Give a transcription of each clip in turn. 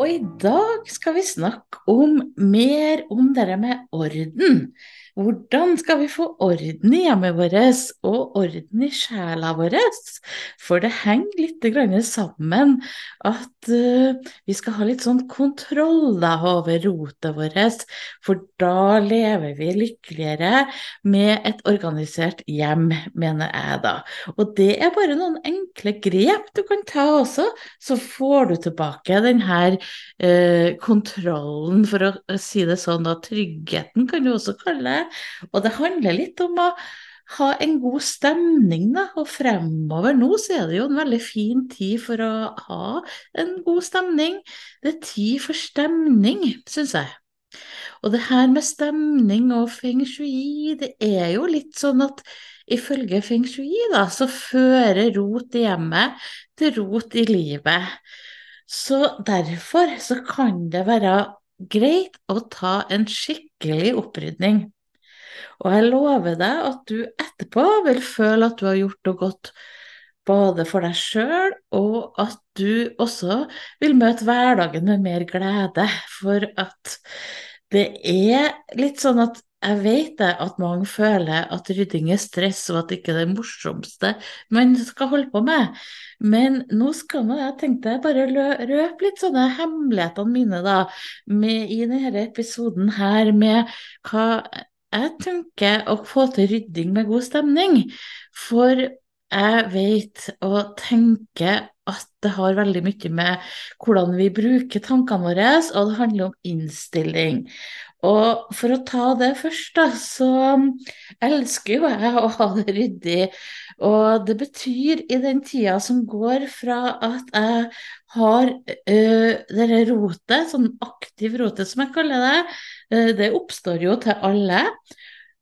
og i dag skal vi snakke om mer om det med orden. Hvordan skal vi få orden i hjemmet vårt og orden i sjela vår? For det henger litt sammen at uh, vi skal ha litt sånn kontroll over rotet vårt, for da lever vi lykkeligere med et organisert hjem, mener jeg da. Og det er bare noen enkle grep du kan ta også, så får du tilbake den her uh, kontrollen, for å si det sånn, da, tryggheten kan du også kalle det og det handler litt om å ha en god stemning, da. Og fremover nå så er det jo en veldig fin tid for å ha en god stemning. Det er tid for stemning, syns jeg. Og det her med stemning og feng shui, det er jo litt sånn at ifølge feng shui, da, så fører rot i hjemmet til rot i livet. Så derfor så kan det være greit å ta en skikkelig opprydning. Og jeg lover deg at du etterpå vil føle at du har gjort noe godt både for deg sjøl, og at du også vil møte hverdagen med mer glede. For at det er litt sånn at jeg vet at mange føler at rydding er stress, og at det ikke er det morsomste man skal holde på med. Men nå skal nå jeg tenkte jeg bare røpe litt sånne hemmelighetene mine da, med, i denne episoden her med hva jeg tenker å få til rydding med god stemning. For jeg vet og tenker at det har veldig mye med hvordan vi bruker tankene våre, og det handler om innstilling. Og for å ta det først, da, så elsker jo jeg å ha det ryddig. Og det betyr i den tida som går fra at jeg har øh, dette rotet, sånn aktiv rotet som jeg kaller det, det oppstår jo til alle.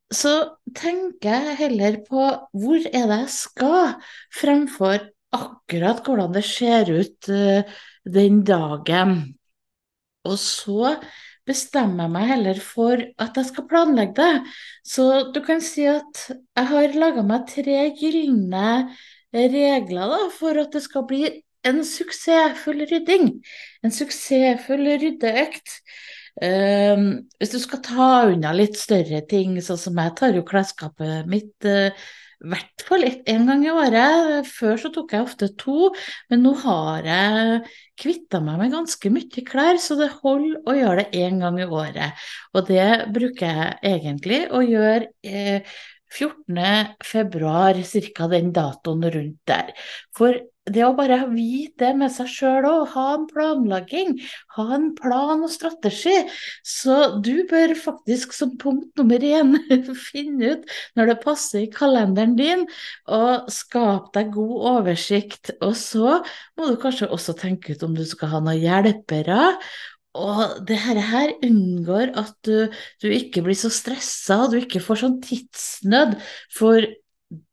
Så tenker jeg heller på hvor er det jeg skal, fremfor akkurat hvordan det ser ut uh, den dagen. Og så bestemmer jeg meg heller for at jeg skal planlegge det. Så du kan si at jeg har laga meg tre gylne regler da, for at det skal bli en suksessfull rydding. En suksessfull ryddeøkt. Um, hvis du skal ta unna litt større ting, sånn som jeg tar jo klesskapet mitt uh, i hvert fall én gang i året. Før så tok jeg ofte to, men nå har jeg kvitta meg med ganske mye klær, så det holder å gjøre det én gang i året. Og det bruker jeg egentlig å gjøre Uh, 14. februar, ca. den datoen rundt der. For det å bare vite det med seg sjøl òg, ha en planlegging, ha en plan og strategi. Så du bør faktisk som punkt nummer én finne ut når det passer i kalenderen din, og skape deg god oversikt. Og så må du kanskje også tenke ut om du skal ha noen hjelpere. Og det her unngår at du, du ikke blir så stressa, du ikke får sånn tidsnød. For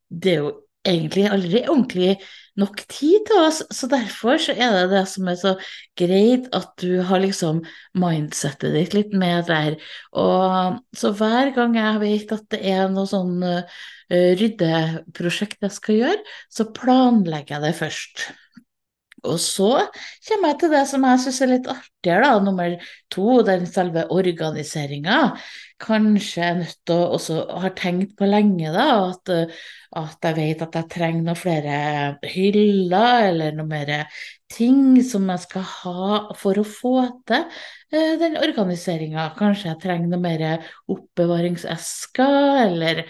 det er jo egentlig aldri ordentlig nok tid til oss. Så derfor så er det det som er så greit at du har liksom mindsettet ditt litt med der. Og så hver gang jeg vet at det er noe sånn uh, ryddeprosjekt jeg skal gjøre, så planlegger jeg det først. Og så kommer jeg til det som jeg syns er litt artigere, da, nummer to, den selve organiseringa. Kanskje er nødt til å også har tenkt på lenge da, at, at jeg vet at jeg trenger noen flere hyller eller noe mer ting som jeg skal ha for å få til eh, den organiseringa. Kanskje jeg trenger noe mer oppbevaringsesker, eller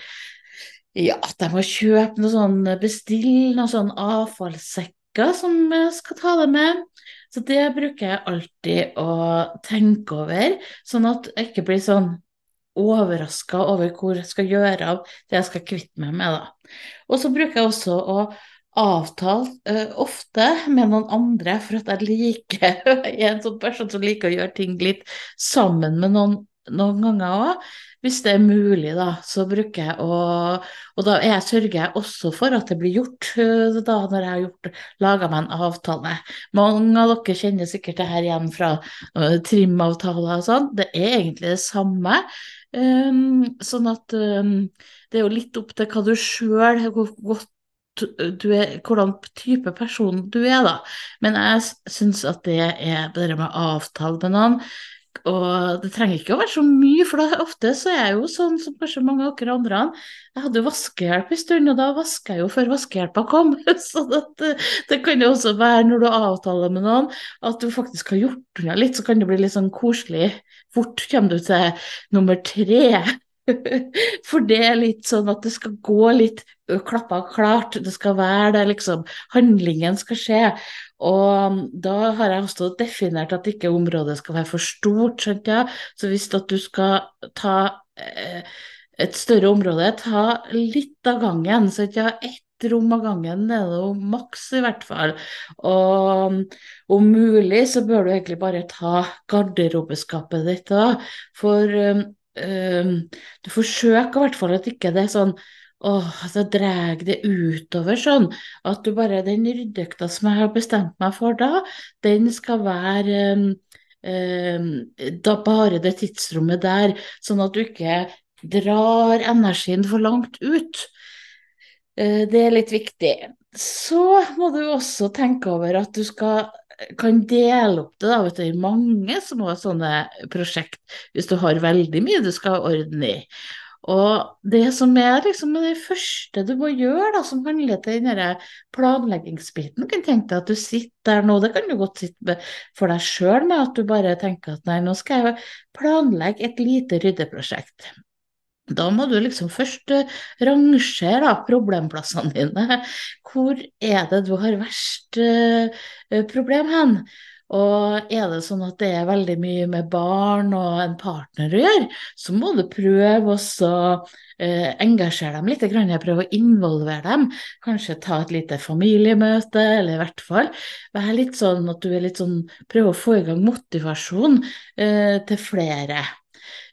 ja, at jeg må kjøpe noe sånn, bestille noen sånn avfallssekker som jeg skal ta det med. Så det bruker jeg alltid å tenke over, sånn at jeg ikke blir sånn overraska over hvor jeg skal gjøre av det jeg skal kvitte meg med. da. Og så bruker jeg også å avtale uh, ofte med noen andre, for at jeg liker jeg er en sånn person som liker å gjøre ting litt sammen med noen noen ganger òg. Hvis det er mulig, da, så bruker jeg å Og da jeg sørger jeg også for at det blir gjort, eh, da når jeg har gjort, laga meg en avtale. Mange av dere kjenner sikkert det her igjen fra uh, trimavtaler og sånn. Det er egentlig det samme. Um, sånn at um, det er jo litt opp til hva du sjøl, hvor godt du er, hvordan type person du er, da. Men jeg syns at det er det med avtale med noen og det trenger ikke å være så mye, for da, ofte så er jeg jo sånn som kanskje mange av dere andre. Jeg hadde jo vaskehjelp en stund, og da vasker jeg jo før vaskehjelpa kom. Så det, det, kan jo også være når du avtaler med noen, at du faktisk har gjort unna litt, så kan det bli litt sånn koselig. Fort kommer du til nummer tre. For det er litt sånn at det skal gå litt klappa klart. Det skal være det, liksom. Handlingen skal skje. Og da har jeg også definert at ikke området skal være for stort. skjønte jeg. Så hvis at du skal ta eh, et større område, ta litt av gangen. Så ikke ha Ett rom av gangen er jo maks, i hvert fall. Og om mulig så bør du egentlig bare ta garderobeskapet ditt da. For um, du forsøker i hvert fall at ikke det er sånn Åh, så drar det utover sånn at du bare Den ryddeøkta som jeg har bestemt meg for da, den skal være um, um, da bare det tidsrommet der, sånn at du ikke drar energien for langt ut. Uh, det er litt viktig. Så må du også tenke over at du skal kan dele opp det da, vet du, i mange små sånne prosjekt, hvis du har veldig mye du skal ordne i. Og det som er liksom det første du må gjøre, da, som handler til den planleggingsbiten Du kan tenke deg at du sitter der nå, det kan du godt sitte for deg sjøl med, at du bare tenker at nei, nå skal jeg planlegge et lite ryddeprosjekt. Da må du liksom først rangere da, problemplassene dine. Hvor er det du har verst uh, problem hen? Og er det sånn at det er veldig mye med barn og en partner å gjøre, så må du prøve å eh, engasjere dem litt, prøve å involvere dem. Kanskje ta et lite familiemøte, eller i hvert fall være litt sånn at du er litt sånn Prøve å få i gang motivasjon eh, til flere.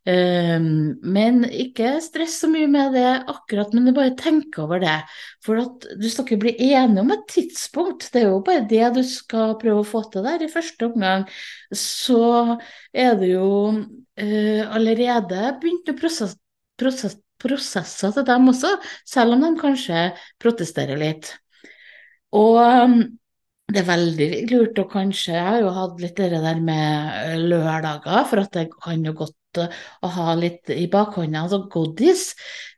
Um, men ikke stress så mye med det akkurat, men bare tenk over det. For at du skal ikke bli enige om et tidspunkt, det er jo bare det du skal prøve å få til der. I første omgang så er det jo uh, allerede begynt å prosess, prosess, prosesser til dem også, selv om de kanskje protesterer litt. Og um, det er veldig lurt å kanskje Jeg har jo hatt litt det der med lørdager, for at det kan jo godt å ha litt i bakhånda, altså godis.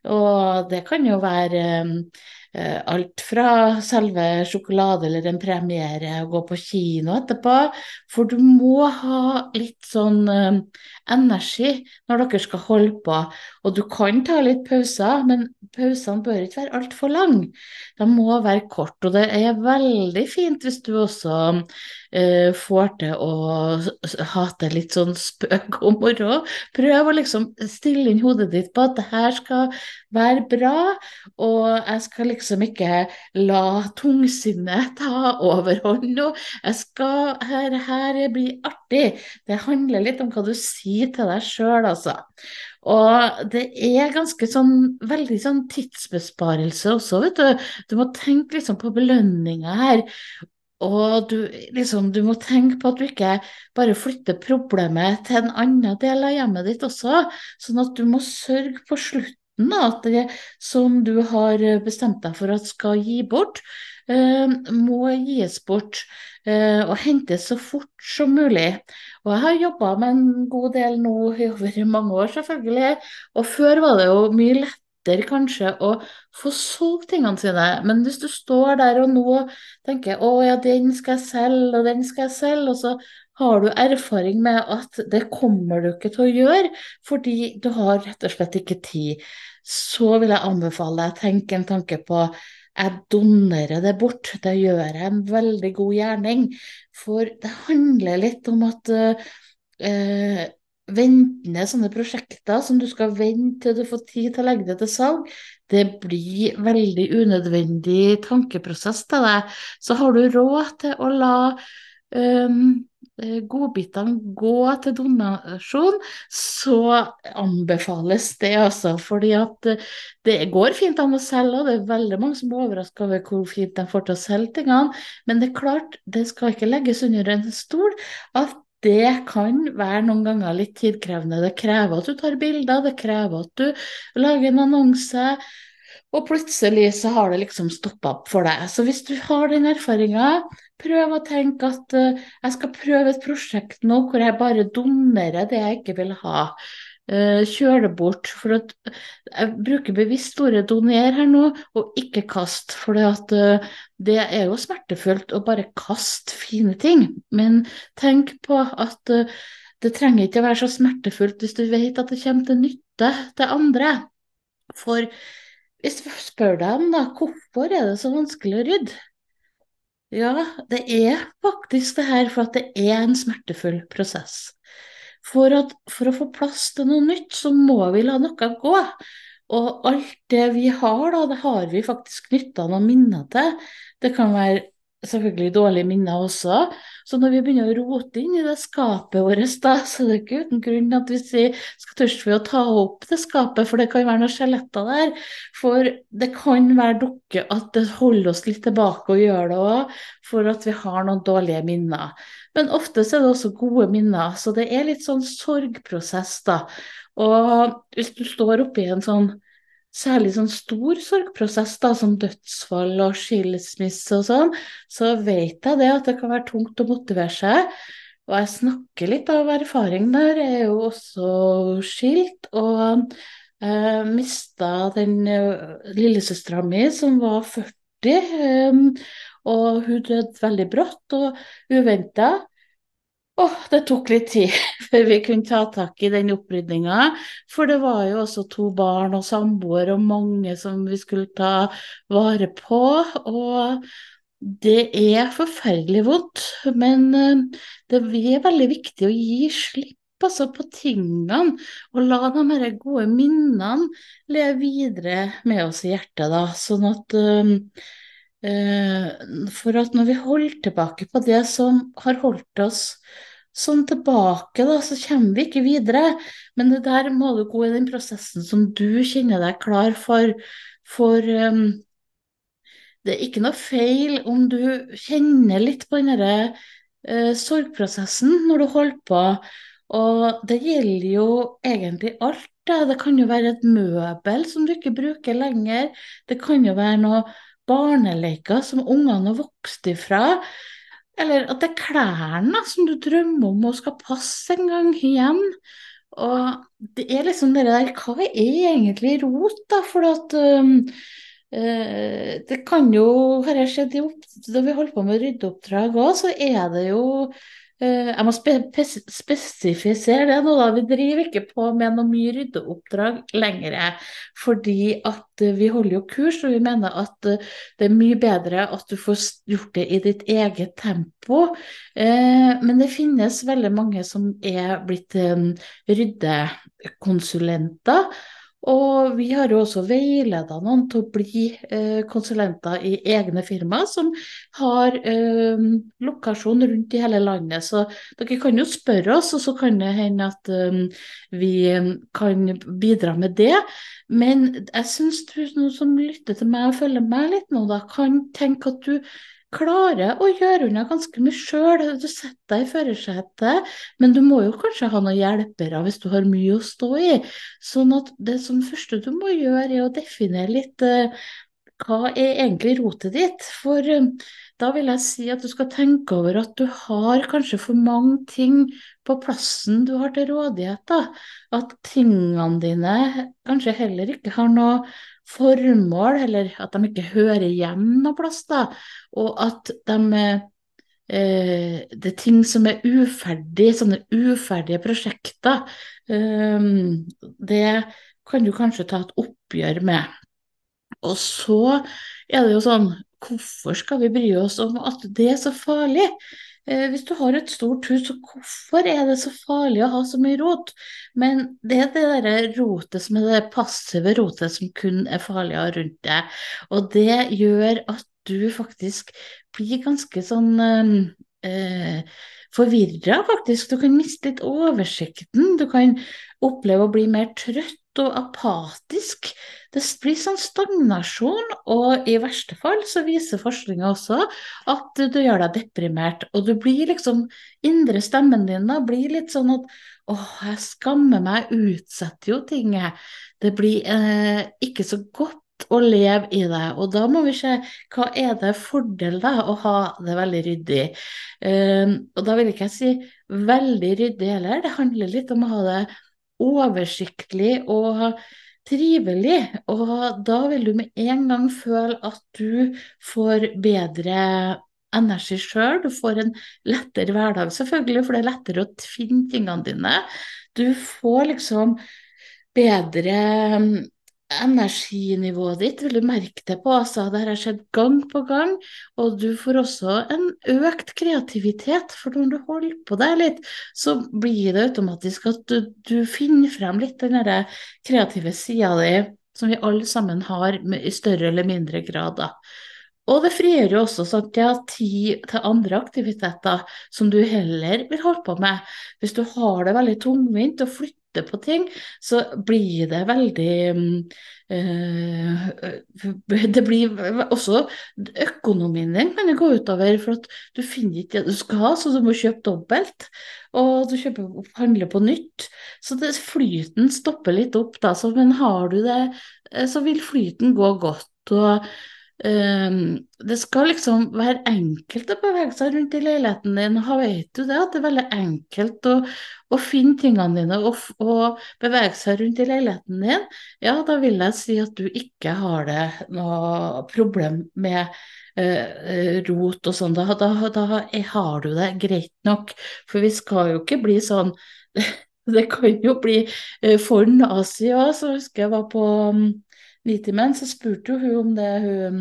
Og det kan jo være eh, alt fra selve sjokolade eller en premiere å gå på kino etterpå. For du må ha litt sånn eh, energi når dere skal holde på. Og du kan ta litt pauser, men pausene bør ikke være altfor lange. De må være kort, og det er veldig fint hvis du også uh, får til å ha til litt sånn spøk og moro. Prøv å liksom stille inn hodet ditt på at det her skal være bra, og jeg skal liksom ikke la tungsinnet ta overhånd nå. Jeg skal her, her blir artig. Det handler litt om hva du sier til deg sjøl, altså. Og det er ganske sånn veldig sånn tidsbesparelse også, vet du. Du må tenke liksom på belønninga her. Og du, liksom, du må tenke på at du ikke bare flytter problemet til en annen del av hjemmet ditt også, sånn at du må sørge på slutten at det som du har bestemt deg for at skal gi bort, eh, må gis bort eh, og hentes så fort som mulig. Og jeg har jobba med en god del nå i over mange år, selvfølgelig, og før var det jo mye lettere lettere kanskje å få solgt tingene sine. Men hvis du står der og nå tenker å ja, den skal jeg selge, og den skal jeg selge, og så har du erfaring med at det kommer du ikke til å gjøre fordi du har rett og slett ikke tid, så vil jeg anbefale deg å tenke en tanke på jeg donerer det bort. det gjør jeg en veldig god gjerning. For det handler litt om at uh, ventende sånne prosjekter som du skal vente til du får tid til å legge det til salg, det blir veldig unødvendig tankeprosess til deg. Så har du råd til å la um, godbitene gå til donasjon, så anbefales det altså. Fordi at det går fint an å selge, og det er veldig mange som er overraska over hvor fint de får til å selge tingene. Men det er klart, det skal ikke legges under en stol at det kan være noen ganger litt tidkrevende. Det krever at du tar bilder, det krever at du lager en annonse. Og plutselig så har det liksom stoppa opp for deg. Så hvis du har den erfaringa, prøv å tenke at uh, jeg skal prøve et prosjekt nå hvor jeg bare donerer det jeg ikke vil ha. Kjør det bort. For at jeg bruker bevisst ordet 'doner' her nå, og ikke 'kast'. For uh, det er jo smertefullt å bare kaste fine ting. Men tenk på at det trenger ikke å være så smertefullt hvis du vet at det kommer til nytte til andre. For hvis du spør deg da, hvorfor er det så vanskelig å rydde? Ja, det er faktisk det her for at det er en smertefull prosess. For, at, for å få plass til noe nytt, så må vi la noe gå. Og alt det vi har, da, det har vi faktisk knytta noen minner til. Det kan være selvfølgelig dårlige minner også. Så når vi begynner å rote inn i det skapet vårt, da, så det ikke uten grunn at vi sier skal tørste vi å ta opp det skapet, for det kan være noen skjeletter der. For det kan være dukke at det holder oss litt tilbake og gjør det òg, for at vi har noen dårlige minner. Men ofte er det også gode minner, så det er litt sånn sorgprosess, da. Og hvis du står oppi en sånn særlig sånn stor sorgprosess, da, som dødsfall og skilsmisse og sånn, så vet jeg det at det kan være tungt å motivere seg. Og jeg snakker litt av erfaring der. Jeg er jo også skilt og eh, mista den eh, lillesøstera mi som var 40, eh, og hun døde veldig brått og uventa. Åh, det tok litt tid før vi kunne ta tak i den opprydninga. For det var jo også to barn og samboer og mange som vi skulle ta vare på. Og det er forferdelig vondt. Men eh, det er veldig viktig å gi slipp altså, på tingene, og la de gode minnene leve videre med oss i hjertet. da, sånn at uh, For at når vi holder tilbake på det som har holdt oss sånn tilbake, da, så kommer vi ikke videre. Men det der må du gå i den prosessen som du kjenner deg klar for. For um, det er ikke noe feil om du kjenner litt på den derre uh, sorgprosessen når du holder på. Og det gjelder jo egentlig alt. Da. Det kan jo være et møbel som du ikke bruker lenger. Det kan jo være noe barneleker som ungene har vokst ifra. Eller at det er klærne som du drømmer om og skal passe en gang igjen. Og det er liksom det der Hva er egentlig rot, da? For at um, uh, det kan jo Har jeg sett da vi holdt på med ryddeoppdrag òg, så er det jo jeg må spe spesifisere det nå, da. Vi driver ikke på med noe mye ryddeoppdrag lenger. Fordi at eh, vi holder jo kurs, og vi mener at eh, det er mye bedre at du får gjort det i ditt eget tempo. Men det finnes veldig mange som er blitt ryddekonsulenter. Og vi har jo også veileda noen til å bli eh, konsulenter i egne firmaer som har eh, lokasjon rundt i hele landet. Så dere kan jo spørre oss, og så kan det hende at eh, vi kan bidra med det. Men jeg syns du som lytter til meg og følger meg litt nå, da kan tenke at du klarer å gjøre unna ganske mye sjøl. Du setter deg i førersetet, men du må jo kanskje ha noen hjelpere hvis du har mye å stå i. Sånn at det som første du må gjøre, er å definere litt uh, hva er egentlig rotet ditt? For uh, da vil jeg si at du skal tenke over at du har kanskje for mange ting på plassen du har til rådighet. Da. At tingene dine kanskje heller ikke har noe formål, eller at de ikke hører hjemme noe plass, da, og at de eh, det er ting som er uferdige, sånne uferdige prosjekter. Eh, det kan du kanskje ta et oppgjør med. Og så er det jo sånn, hvorfor skal vi bry oss om at det er så farlig? Eh, hvis du har et stort hus, så hvorfor er det så farlig å ha så mye rot? Men det er det der rotet som er det passive rotet som kun er farlig rundt deg. Og det gjør at du faktisk blir ganske sånn eh, forvirra, faktisk. Du kan miste litt oversikten. Du kan oppleve å bli mer trøtt og apatisk. Det blir sånn stagnasjon, og i verste fall så viser forskninga også at du gjør deg deprimert. Og du blir liksom Indre stemmen din da blir litt sånn at åh, jeg skammer meg, utsetter jo ting. Det blir eh, ikke så godt å leve i det. Og da må vi se hva er det fordel da å ha det veldig ryddig. Um, og da vil ikke jeg si veldig ryddig heller, det handler litt om å ha det oversiktlig og trivelig. Og da vil du med en gang føle at du får bedre energi sjøl. Du får en lettere hverdag, selvfølgelig, for det er lettere å finne tingene dine. Du får liksom bedre energinivået ditt vil du merke det på. Altså, det har skjedd gang på gang. Og du får også en økt kreativitet, for når du holder på deg litt, så blir det automatisk at du, du finner frem litt den kreative sida di som vi alle sammen har i større eller mindre grad. da. Og det frigjør jo også sånn at jeg har tid til andre aktiviteter som du heller vil holde på med. Hvis du har det veldig tungvint å flytte på ting, så blir det veldig øh, Det blir også Økonomien din kan det gå utover, for at du finner ikke det du skal ha, så du må kjøpe dobbelt. Og du kjøper, handler på nytt. Så det, flyten stopper litt opp, da. Så, men har du det, eh, så vil flyten gå godt. og det skal liksom være enkelt å bevege seg rundt i leiligheten din. Vet du det, at det er veldig enkelt å, å finne tingene dine og, og, bevege seg rundt i leiligheten din? Ja, da vil jeg si at du ikke har det noe problem med uh, rot og sånn. Da, da, da, har du det greit nok. For vi skal jo ikke bli sånn Det kan jo bli uh, for nazi òg, så husker jeg var på um, Nitimen, så spurte jo hun om det, hun,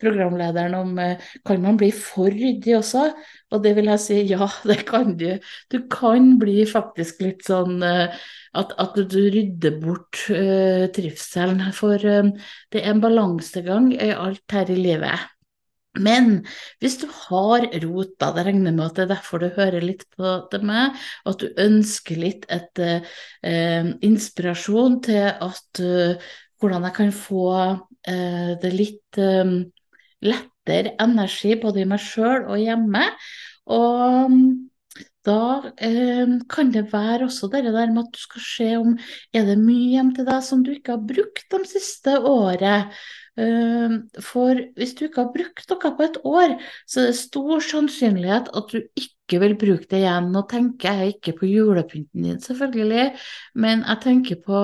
programlederen, om eh, kan man bli for ryddig også? Og det vil jeg si ja, det kan du. Du kan bli faktisk litt sånn eh, at, at du rydder bort uh, trivselen. For uh, det er en balansegang i alt her i livet. Men hvis du har rot, da, det regner med at det er derfor du hører litt på det med, at du ønsker litt et uh, inspirasjon til at uh, hvordan jeg kan få eh, det litt eh, lettere energi både i meg sjøl og hjemme. Og da eh, kan det være også det der med at du skal se om er det mye hjem til deg som du ikke har brukt de siste året. Eh, for hvis du ikke har brukt noe på et år, så er det stor sannsynlighet at du ikke vil bruke det igjen. Nå tenker jeg ikke på julepynten din, selvfølgelig, men jeg tenker på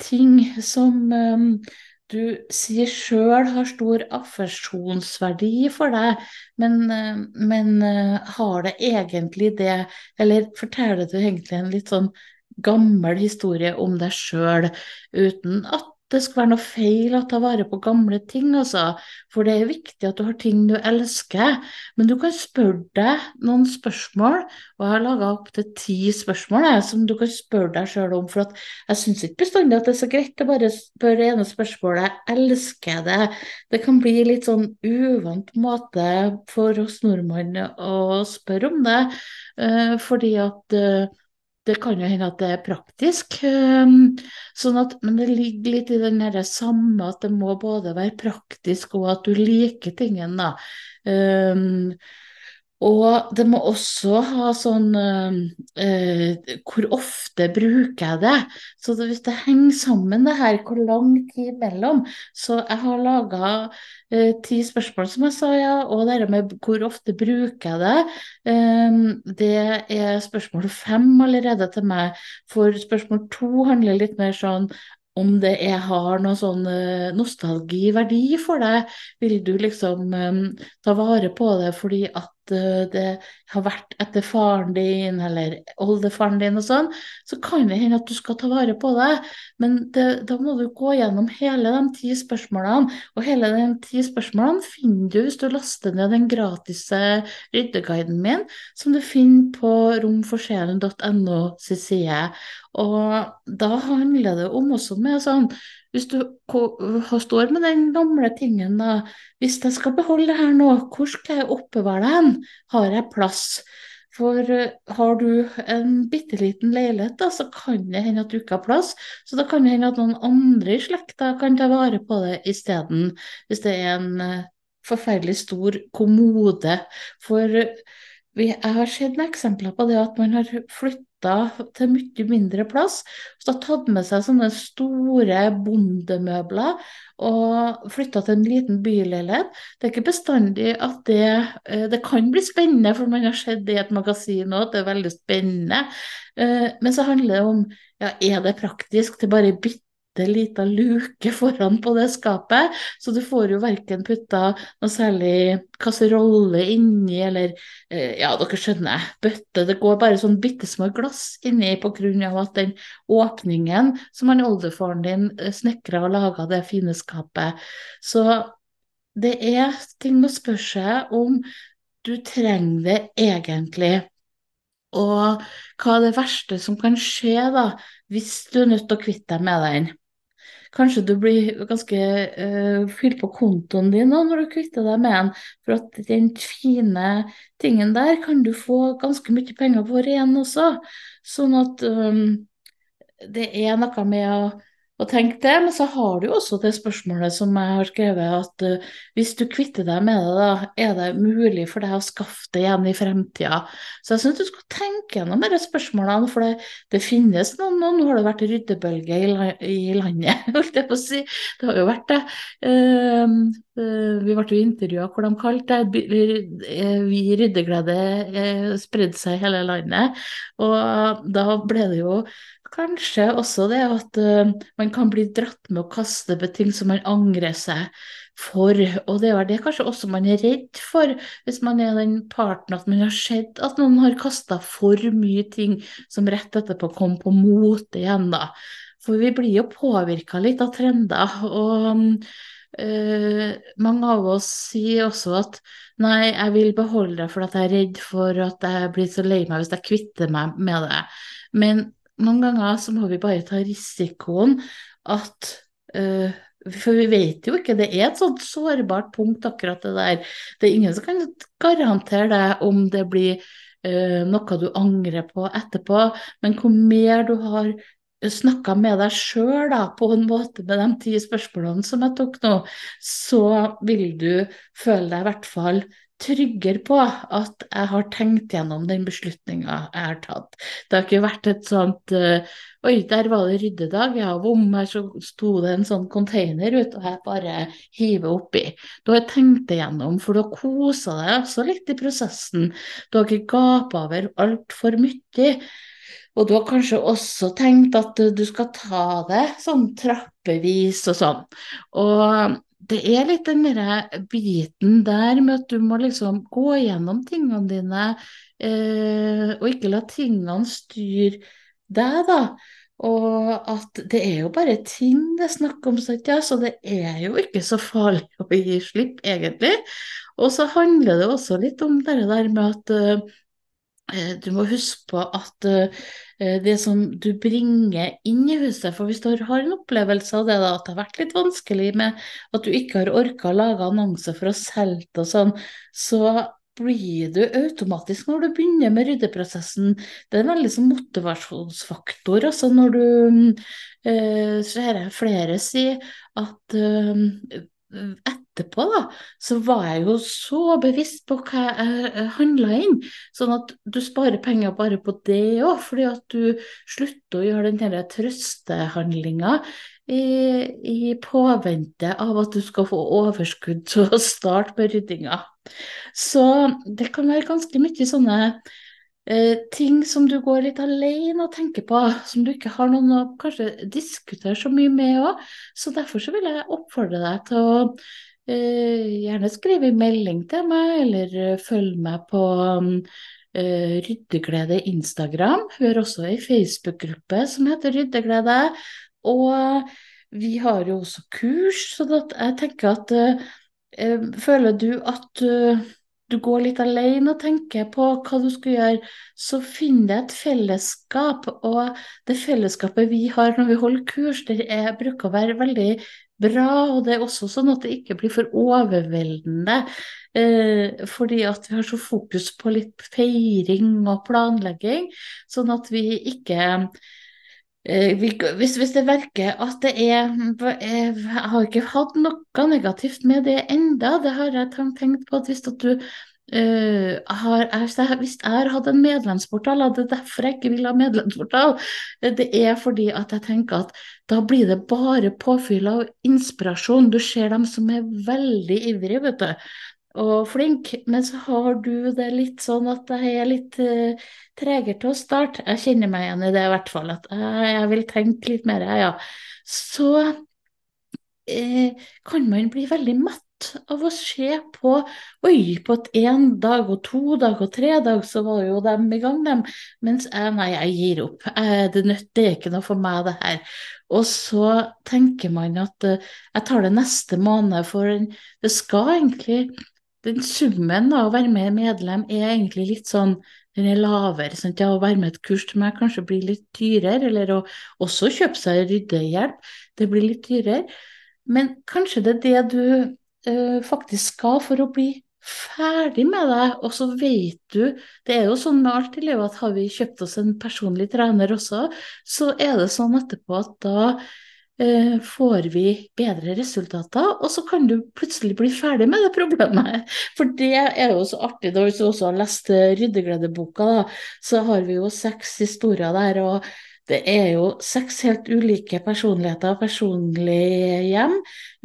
ting som eh, du sier sjøl har stor affeksjonsverdi for deg, men, eh, men, har det egentlig det, eller forteller du egentlig en litt sånn gammel historie om deg sjøl, uten at det skal være noe feil å ta vare på gamle ting, altså. For det er viktig at du har ting du elsker. Men du kan spørre deg noen spørsmål, og jeg har laga opptil ti spørsmål jeg, som du kan spørre deg sjøl om. For jeg syns ikke bestandig at det er så greit å bare spørre det ene spørsmålet. Elsker det? Det kan bli litt sånn uvant måte for oss nordmenn å spørre om det, uh, fordi at uh, det kan jo hende at det er praktisk. Ehm, sånn at, men det ligger litt i den samme at det må både være praktisk og at du liker tingen. da. Um, og det må også ha sånn eh, Hvor ofte bruker jeg det? Så det, hvis det henger sammen det her, hvor lang tid mellom Så jeg har laga eh, ti spørsmål, som jeg sa, ja. Og det med hvor ofte bruker jeg det, eh, det er spørsmål fem allerede til meg. For spørsmål to handler litt mer sånn om det er, har noe sånn uh, nostalgiverdi for deg. Vil du liksom um, ta vare på det fordi at det har vært etter faren din eller oldefaren din og sånn, så kan det hende at du skal ta vare på det. Men det, da må du gå gjennom hele de ti spørsmålene, og hele de ti spørsmålene finner du hvis du laster ned den gratis ryddeguiden min, som du finner på romforsjelen.no sin side. Og da handler det om også med sånn hvis du står med den gamle tingen, da, hvis jeg skal beholde det her nå, hvor skal jeg oppbevare det hen? Har jeg plass? For uh, har du en bitte liten leilighet, da, så kan det hende at du ikke har plass. Så da kan det hende at noen andre i slekta kan ta vare på det isteden, hvis det er en uh, forferdelig stor kommode. For vi, jeg har sett eksempler på det at man har flytta til mye mindre plass. Så har tatt med seg sånne store bondemøbler og flytta til en liten byleilighet. Det er ikke bestandig at det eh, Det kan bli spennende, for man har sett det i et magasin òg, at det er veldig spennende. Eh, men så handler det om ja, er det praktisk til bare bitte bitte lita luke foran på det skapet, så du får jo verken putta noe særlig kasserolle inni, eller eh, ja, dere skjønner, bøtte. Det går bare sånn bitte små glass inni på grunn av at den åpningen som han oldefaren din eh, snekra og laga det fine skapet. Så det er ting å spørre seg om du trenger det egentlig. Og hva er det verste som kan skje da, hvis du er nødt til å kvitte deg med den? Kanskje du blir ganske uh, fylt på kontoen din nå når du kvitter deg med den, for at den fine tingen der kan du få ganske mye penger for igjen også. Sånn at um, det er noe med å og tenk det, men så har du jo også det spørsmålet som jeg har skrevet, at uh, hvis du kvitter deg med det, da, er det mulig for deg å skaffe det igjen i fremtida? Så jeg syns du skal tenke gjennom disse spørsmålene, for det, det finnes noen, og nå har det vært ryddebølge i, i, landet, holdt jeg på å si. Det har jo vært det. Uh, uh, vi ble jo intervjua hvor de kalte det Vi ryddeglede spredde seg i hele landet, og da ble det jo Kanskje også det at uh, man kan bli dratt med å kaste på ting som man angrer seg for. Og det er kanskje også man er redd for, hvis man er den parten at man har sett at noen har kasta for mye ting som rett etterpå kom på mote igjen, da. For vi blir jo påvirka litt av trender. og Uh, mange av oss sier også at nei, jeg vil beholde det for at jeg er redd for at jeg blir så lei meg hvis jeg kvitter meg med det. Men noen ganger så må vi bare ta risikoen at uh, For vi vet jo ikke, det er et sånt sårbart punkt, akkurat det der. Det er ingen som kan garantere deg om det blir uh, noe du angrer på etterpå, men hvor mer du har snakka med deg sjøl på en måte med de ti spørsmålene som jeg tok nå, så vil du føle deg i hvert fall tryggere på at jeg har tenkt gjennom den beslutninga jeg har tatt. Det har ikke vært et sånt uh, Oi, der var det ryddedag. Ja, vom, her så sto det en sånn container ut, og jeg bare hiver oppi. Du har tenkt det gjennom, for du har kosa deg også litt i prosessen. Du har ikke gapa over altfor mye. Og du har kanskje også tenkt at du skal ta det sånn trappevis og sånn. Og det er litt den der biten der med at du må liksom gå gjennom tingene dine, eh, og ikke la tingene styre deg, da. Og at det er jo bare ting det er snakk om, så det er jo ikke så farlig å gi slipp, egentlig. Og så handler det også litt om det der med at uh, du må huske på at uh, Eh, det som du bringer inn i huset. For hvis du har en opplevelse av det, da, at det har vært litt vanskelig med at du ikke har orka å lage annonser for å selge det og sånn, så blir du automatisk når du begynner med ryddeprosessen. Det er en veldig sånn motivasjonsfaktor. Altså når du eh, ser flere si at eh, etterpå, da, så var jeg jo så bevisst på hva jeg handla inn. Sånn at du sparer penger bare på det òg, fordi at du slutter å gjøre den trøstehandlinga i, i, påvente av at du skal få overskudd til å starte med ryddinga. Så det kan være ganske mye sånne eh, ting som du går litt alene og tenker på, som du ikke har noen å kanskje diskutere så mye med òg. Så derfor så vil jeg oppfordre deg til å eh, gjerne skrive en melding til meg, eller uh, følg meg på um, uh, Ryddeglede Instagram. Vi har også ei Facebook-gruppe som heter Ryddeglede. Og vi har jo også kurs, så jeg tenker at Føler du at du går litt alene og tenker på hva du skal gjøre, så finn deg et fellesskap. Og det fellesskapet vi har når vi holder kurs, det er, bruker å være veldig bra. Og det er også sånn at det ikke blir for overveldende. Eh, fordi at vi har så fokus på litt feiring og planlegging, sånn at vi ikke eh, hvis, hvis, det virker at det er Jeg har ikke hatt noe negativt med det enda. Det har jeg tenkt på at hvis at du Uh, har, jeg, hvis jeg hatt en medlemsportal, det er derfor jeg ikke vil ha medlemsportal, det er fordi at jeg tenker at da blir det bare påfyll av inspirasjon. Du ser dem som er veldig ivrige, vet du, og flink, men så har du det litt sånn at jeg er litt uh, tregere til å starte. Jeg kjenner meg igjen i det i hvert fall, at jeg, jeg vil tenke litt mer, ja. Så uh, kan man bli veldig matt av å se på Oi, på at én dag og to dag og tre dag, så var jo dem i gang, dem. Mens jeg, nei, jeg gir opp. Jeg, det nytter ikke noe for meg, det her. Og så tenker man at uh, jeg tar det neste måned, for det skal egentlig Den summen av å være med medlem er egentlig litt sånn den er lavere. Sant? Ja, å være med et kurs til meg kanskje blir litt dyrere, eller å også kjøpe seg ryddehjelp, det blir litt dyrere. Men kanskje det er det du faktisk skal for å bli ferdig med deg, Og så vet du Det er jo sånn med alt i livet at har vi kjøpt oss en personlig trener også, så er det sånn etterpå at da uh, får vi bedre resultater, og så kan du plutselig bli ferdig med det problemet. For det er jo så artig. Da hvis du også har lest Ryddegledeboka, da, så har vi jo seks historier der. og det er jo seks helt ulike personligheter og personlige hjem,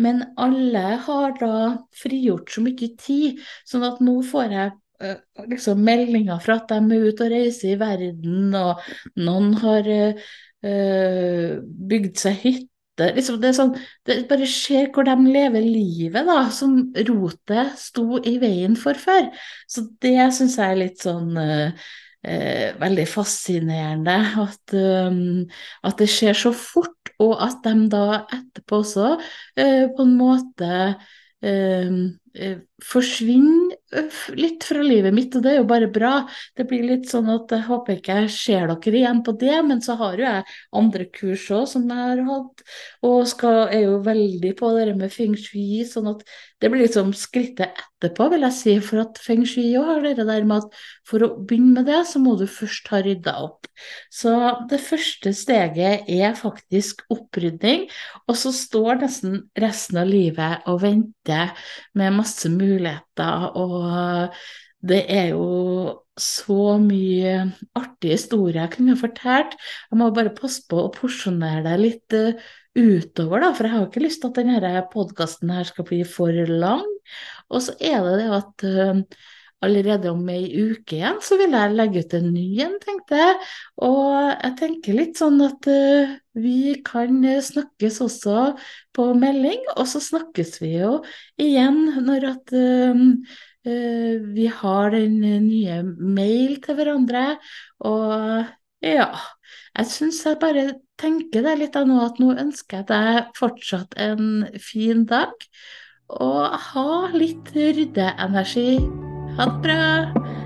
men alle har da frigjort så mye tid, sånn at nå får jeg uh, liksom meldinger fra at de er ute og reiser i verden, og noen har uh, bygd seg hytte. Liksom det, sånn, det, bare skjer hvor de lever livet, da, som rotet sto i veien for før. Så det syns jeg er litt sånn uh, eh, veldig fascinerende at, um, at, det skjer så fort, og at de da etterpå også eh, på en måte eh, eh forsvinner litt fra livet mitt, og det er jo bare bra. Det blir litt sånn at jeg håper ikke jeg ser dere igjen på det, men så har jo jeg andre kurs òg som jeg har hatt, og skal, er jo veldig på det med feng shui, sånn at det blir liksom skrittet etterpå, vil jeg si, for at feng shui òg har det der med at for å begynne med det, så må du først ha rydda opp. Så det første steget er faktisk opprydning, og så står nesten resten av livet og venter med masse muligheter, og det er jo så mye artige historier jeg kunne fortalt. Jeg må bare passe på å porsjonere det litt uh, utover, da, for jeg har ikke lyst til at denne podkasten skal bli for lang. Og så er det det at uh, allerede om ei uke igjen så vil jeg legge ut en ny en, tenkte jeg. Og jeg tenker litt sånn at uh, vi kan snakkes også på melding, og så snakkes vi jo igjen når at uh, vi har den nye mail til hverandre. Og ja, jeg syns jeg bare tenker det litt av nå, at nå ønsker jeg deg fortsatt en fin dag. Og ha litt ryddeenergi. Ha det bra.